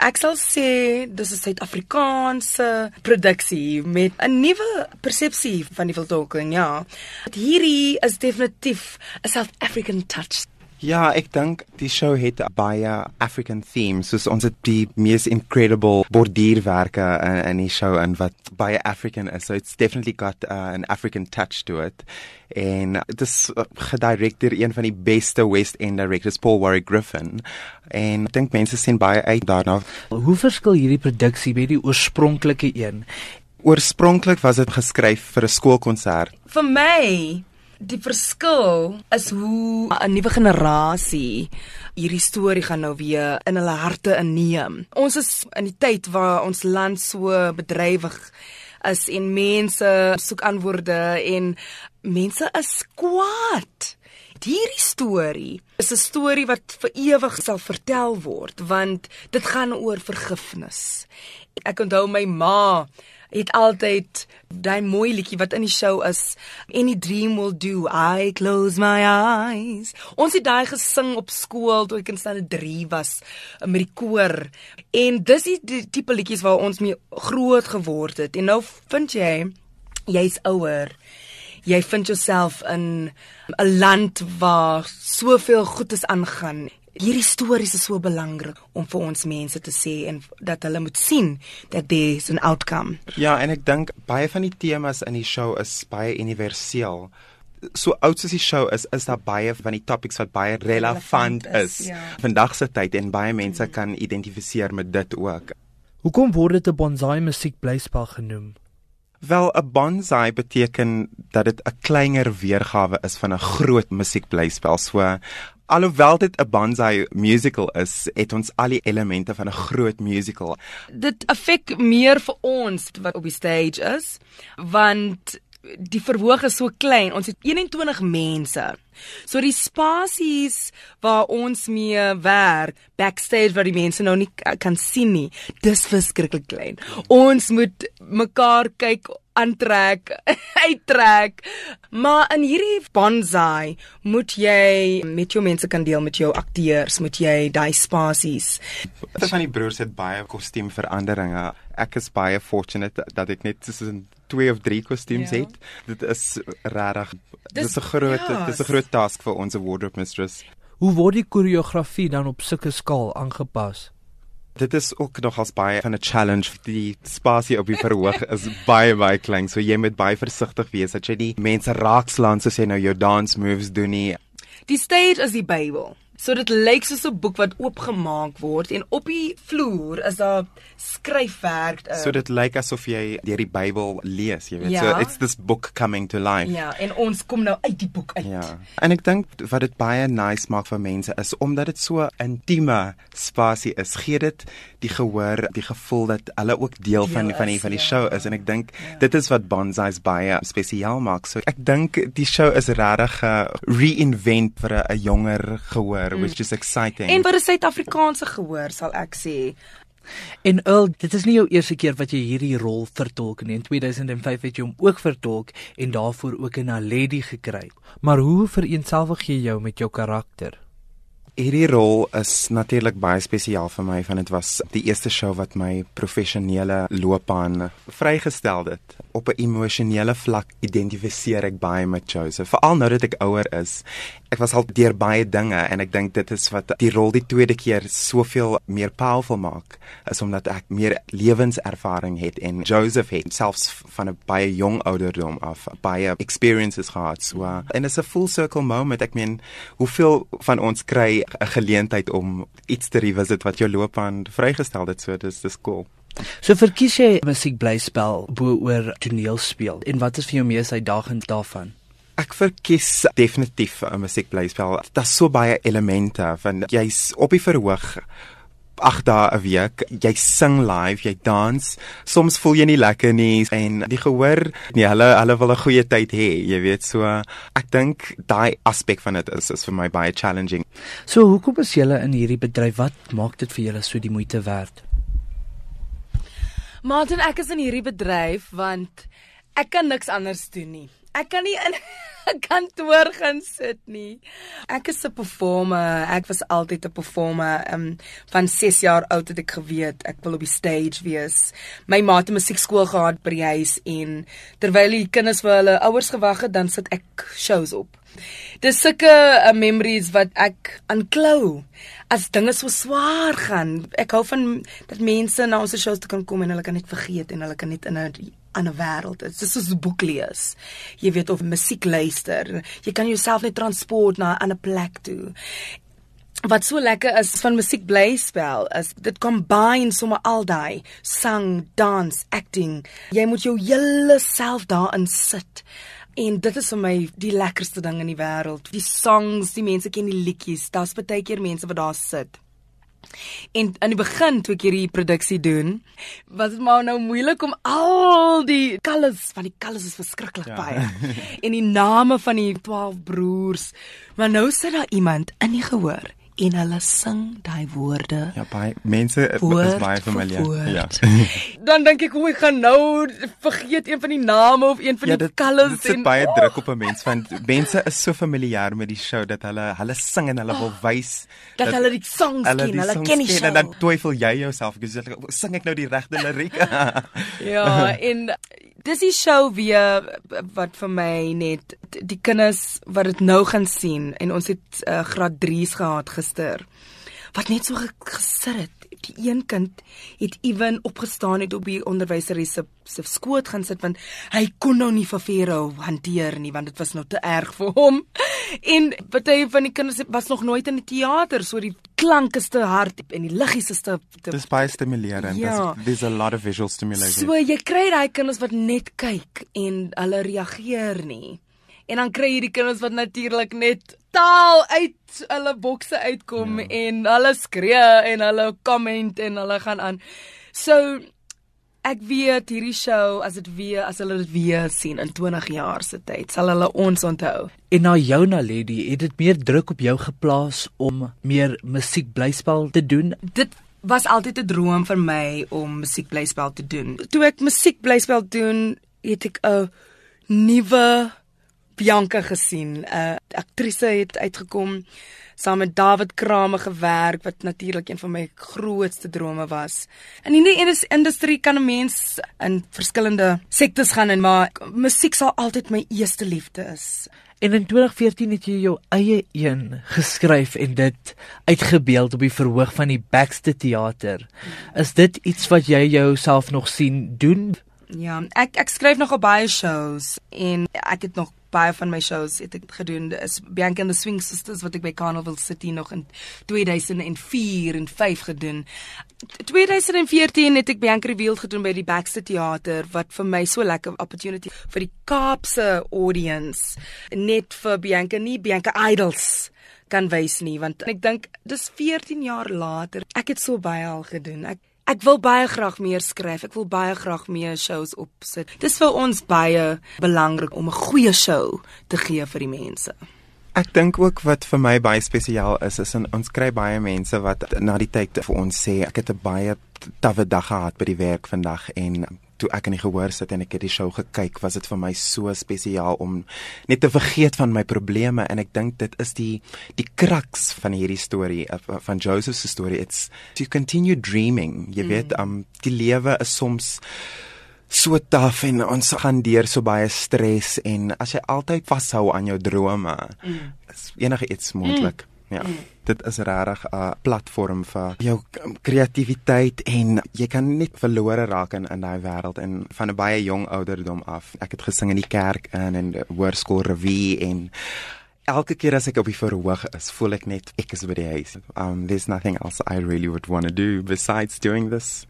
Ek sal sê dis 'n Suid-Afrikaanse produksie met 'n nuwe persepsie van die Wildtalking, ja. Hierdie is definitief 'n South African touch. Ja, ek dink die show het baie African themes. Soos ons het die mees incredible borduurwerke in, in die show en wat baie African is. So it's definitely got uh, an African touch to it. En dit is uh, gedirek deur een van die beste West End directors, Paul Warwick Griffin. En ek dink mense sien baie uit daarna. Hoe verskil hierdie produksie met die oorspronklike een? Oorspronklik was dit geskryf vir 'n skoolkonsert. Vir my Die verskil is hoe 'n nuwe generasie hierdie storie gaan nou weer in hulle harte inneem. Ons is in die tyd waar ons land so bedrywig is en mense soek antwoorde en mense is kwaad. Hierdie storie is 'n storie wat vir ewig sal vertel word want dit gaan oor vergifnis. Ek onthou my ma het altyd daai mooi liedjie wat in die show is any dream will do i close my eyes. Ons het daai gesing op skool toe ek in standaard 3 was met die koor. En dis die, die tipe liedjies waar ons mee groot geword het. En nou vind jy jy's ouer jy vind jouself in 'n land waar soveel goedes aangaan hierdie stories is so belangrik om vir ons mense te sê en dat hulle moet sien dat there is an outcome. Ja, en ek dink baie van die temas in die show is baie universeel. So oud soos die show is, is daar baie van die topics wat baie relevant, is, is ja. vandag se tyd en baie mense kan identifiseer met dit ook. Hoekom word dit 'n bonsai musiekblyspel genoem? Wel 'n bonsai beteken dat dit 'n kleiner weergawe is van 'n groot musiekblyspel. So alhoewel dit 'n bonsai musical is, het ons al die elemente van 'n groot musical. Dit affek meer vir ons wat op die stage is, want die verhoog is so klein. Ons het 21 mense. So die spasies waar ons mee werk, backstage waar die mense nou nie kan sien nie, dis verskriklik klein. Ons moet mekaar kyk aantrek, uittrek. Maar in hierdie bonsai moet jy met jou mense kan deel met jou akteurs, moet jy daai spasies. Van die broers het baie kostuumveranderinge. Ek is baie fortunate dat ek net tussen twee of drie kostuums ja. het. Dit is regtig dit is 'n groot ja, dit is 'n groot task vir ons wardrobe mistress. Hoe word die koreografie dan op sulke skaal aangepas? Dit is ook nog as baie van 'n challenge vir die spasie op die verhoog is baie baie klein. So jy moet baie versigtig wees dat jy nie mense raakslaan soos jy nou jou dance moves doen nie. Die stage is die Bybel. So dit lyk soos 'n boek wat oopgemaak word en op die vloer is daar skryfwerk. Uh, so dit lyk asof jy deur die Bybel lees, jy weet. Ja. So it's this book coming to life. Ja, en ons kom nou uit die boek uit. Ja. En ek dink wat dit baie nice maak vir mense is omdat dit so intieme spasie is, gee dit die gehoor, die gevoel dat hulle ook deel van die, van die van die ja. show is en ek dink ja. dit is wat Bonsai's baie spesiaal maak. So ek dink die show is regtig 'n uh, reinvent vir 'n jonger gehoor gehoor mm. which is exciting. En vir 'n Suid-Afrikaanse gehoor sal ek sê. En Earl, dit is nie jou eerste keer wat jy hierdie rol vertolk nie. In 2005 het jy hom ook vertolk en daarvoor ook 'n Naledi gekry. Maar hoe vereenselwig jy jou met jou karakter? Hierdie rol is natuurlik baie spesiaal vir my want dit was die eerste show wat my professionele loopbaan vrygestel het. Op 'n emosionele vlak identifiseer ek baie met Joseph, veral nou dat ek ouer is. Ek was al deur baie dinge en ek dink dit is wat die rol die tweede keer soveel meer powerful maak, is omdat ek meer lewenservaring het en Joseph het selfs van 'n baie jong ouderdom af baie experiences gehad. So en it's a full circle moment. Ek meen, hoeveel van ons kry 'n geleentheid om iets te revisit wat jou loopbaan vrygestel het. So dis dis cool. So verkies jy musiekblyspel bo oor toneelspel en wat is vir jou mees uitdagend daarvan? Ek verkies definitief 'n musiekblyspel. Daar's so baie elemente van jy's op die verhoog 8 dae 'n week. Jy sing live, jy dans. Soms voel jy nie lekker nie en die gehoor, nee, hulle hulle wil 'n goeie tyd hê, jy weet. So ek dink daai aspek van dit is is vir my baie challenging. So hoekom is jy in hierdie bedryf? Wat maak dit vir julle so die moeite werd? Martin, ek is in hierdie bedryf want ek kan niks anders doen nie. Ek kan nie in kantoor gaan sit nie. Ek is 'n performer. Ek was altyd 'n performer. Um van 6 jaar oud het ek geweet ek wil op die stage wees. My ma het 'n musiekskool gehad by die huis en terwyl die kinders vir hulle ouers gewag het, dan sit ek shows op. Dis sulke uh, memories wat ek aanklou as dinge so swaar gaan. Ek hou van dat mense na ons shows kan kom en hulle kan net vergeet en hulle kan net in 'n ander wêreld. Dit is soos 'n boek lees. Jy weet of musiek luister. Jy kan jouself net transport na 'n ander plek toe. Wat so lekker is van musiek bly spel is dit combine sommer al daai sang, dans, acting. Jy moet jou hele self daarin sit. En dit is vir my die lekkerste ding in die wêreld. Die songs, die mense ken die liedjies. Daar's baie keer mense wat daar sit. En aan die begin toe ek hierdie produksie doen, was dit maar nou moeilik om al die colors van die colors is verskriklik ja. baie. en die name van die 12 broers. Maar nou sit daar iemand in die gehoor en hulle sing daai woorde. Ja, baie mense woord is baie familier. Ja. Dan dink ek hoe ek gaan nou vergeet een van die name of een van ja, die colors en dit sit baie oh. druk op 'n mens want mense is so familier met die show dat hulle hulle sing en hulle wil wys dat, dat hulle die songs hulle ken, die hulle ken die show. En dan twyfel jy jouself, sing ek nou die regte liriek? ja, en dis die show weer wat vir my net die kinders wat dit nou gaan sien en ons het uh, graad 3s gehad gister wat net so gesit het die een kind het ewen opgestaan het op die onderwyseres se se skoot gaan sit want hy kon nou nie vir Vero hanteer nie want dit was nou te erg vir hom. En party van die kinders was nog nooit in die teater so die klanke is te hard en die liggies is te, te Dis baie stimulerend. Ja. There's a lot of visual stimulation. So jy kry daai kinders wat net kyk en hulle reageer nie. En dan kry jy die kinders wat natuurlik net taal uit hulle bokse uitkom ja. en hulle skree en hulle comment en hulle gaan aan. So ek weet hierdie show as dit weer as hulle dit weer sien in 20 jaar se tyd sal hulle ons onthou. En na jou na Lady, het dit meer druk op jou geplaas om meer musiekblyspel te doen? Dit was altyd 'n droom vir my om musiekblyspel te doen. Toe ek musiekblyspel doen, het ek 'n nuwe Bianca gesien. 'n uh, Aktrise het uitgekom saam met David Krame gewerk wat natuurlik een van my grootste drome was. In die industrie kan 'n mens in verskillende sektes gaan en maar musiek sal altyd my eerste liefde is. En in 2014 het jy jou eie een geskryf en dit uitgebeeld op die verhoog van die Baxter Theater. Is dit iets wat jy jouself nog sien doen? Ja, ek ek skryf nog op baie shows en ek het nog baie van my shows het ek gedoen is Bianca and the Swing Sisters wat ek by Carnival City nog in 2004 en 5 gedoen. 2014 het ek Bianca Revealed gedoen by die Baxter Theater wat vir my so lekker opportunity vir die Kaapse audience net vir Bianca nie Bianca Idols kan wys nie want ek dink dis 14 jaar later ek het so baie al gedoen. Ek Ek wil baie graag meer skryf. Ek wil baie graag meer shows opsit. Dis vir ons baie belangrik om 'n goeie show te gee vir die mense. Ek dink ook wat vir my baie spesiaal is is in, ons kry baie mense wat na die tyd vir ons sê ek het 'n baie tawwe dag gehad by die werk vandag en toe ek in die gehoor sit en ek het die show gekyk, was dit vir my so spesiaal om net te vergeet van my probleme en ek dink dit is die die kraks van hierdie storie van Joseph se storie. It's to continue dreaming. Jy mm. weet, um die lewe is soms so taaf en ons gaan deur so baie stres en as jy altyd vashou aan jou drome, mm. is enige iets moontlik. Mm. Ja. Mm. Dit is regtig 'n platform vir jou kreatiwiteit en jy kan net verlore raak in in daai wêreld en van 'n baie jong ouderdom af. Ek het gesing in die kerk in en hoërskool revue en elke keer as ek op die verhoog is, voel ek net ek is by die huis. Um there's nothing else I really would want to do besides doing this.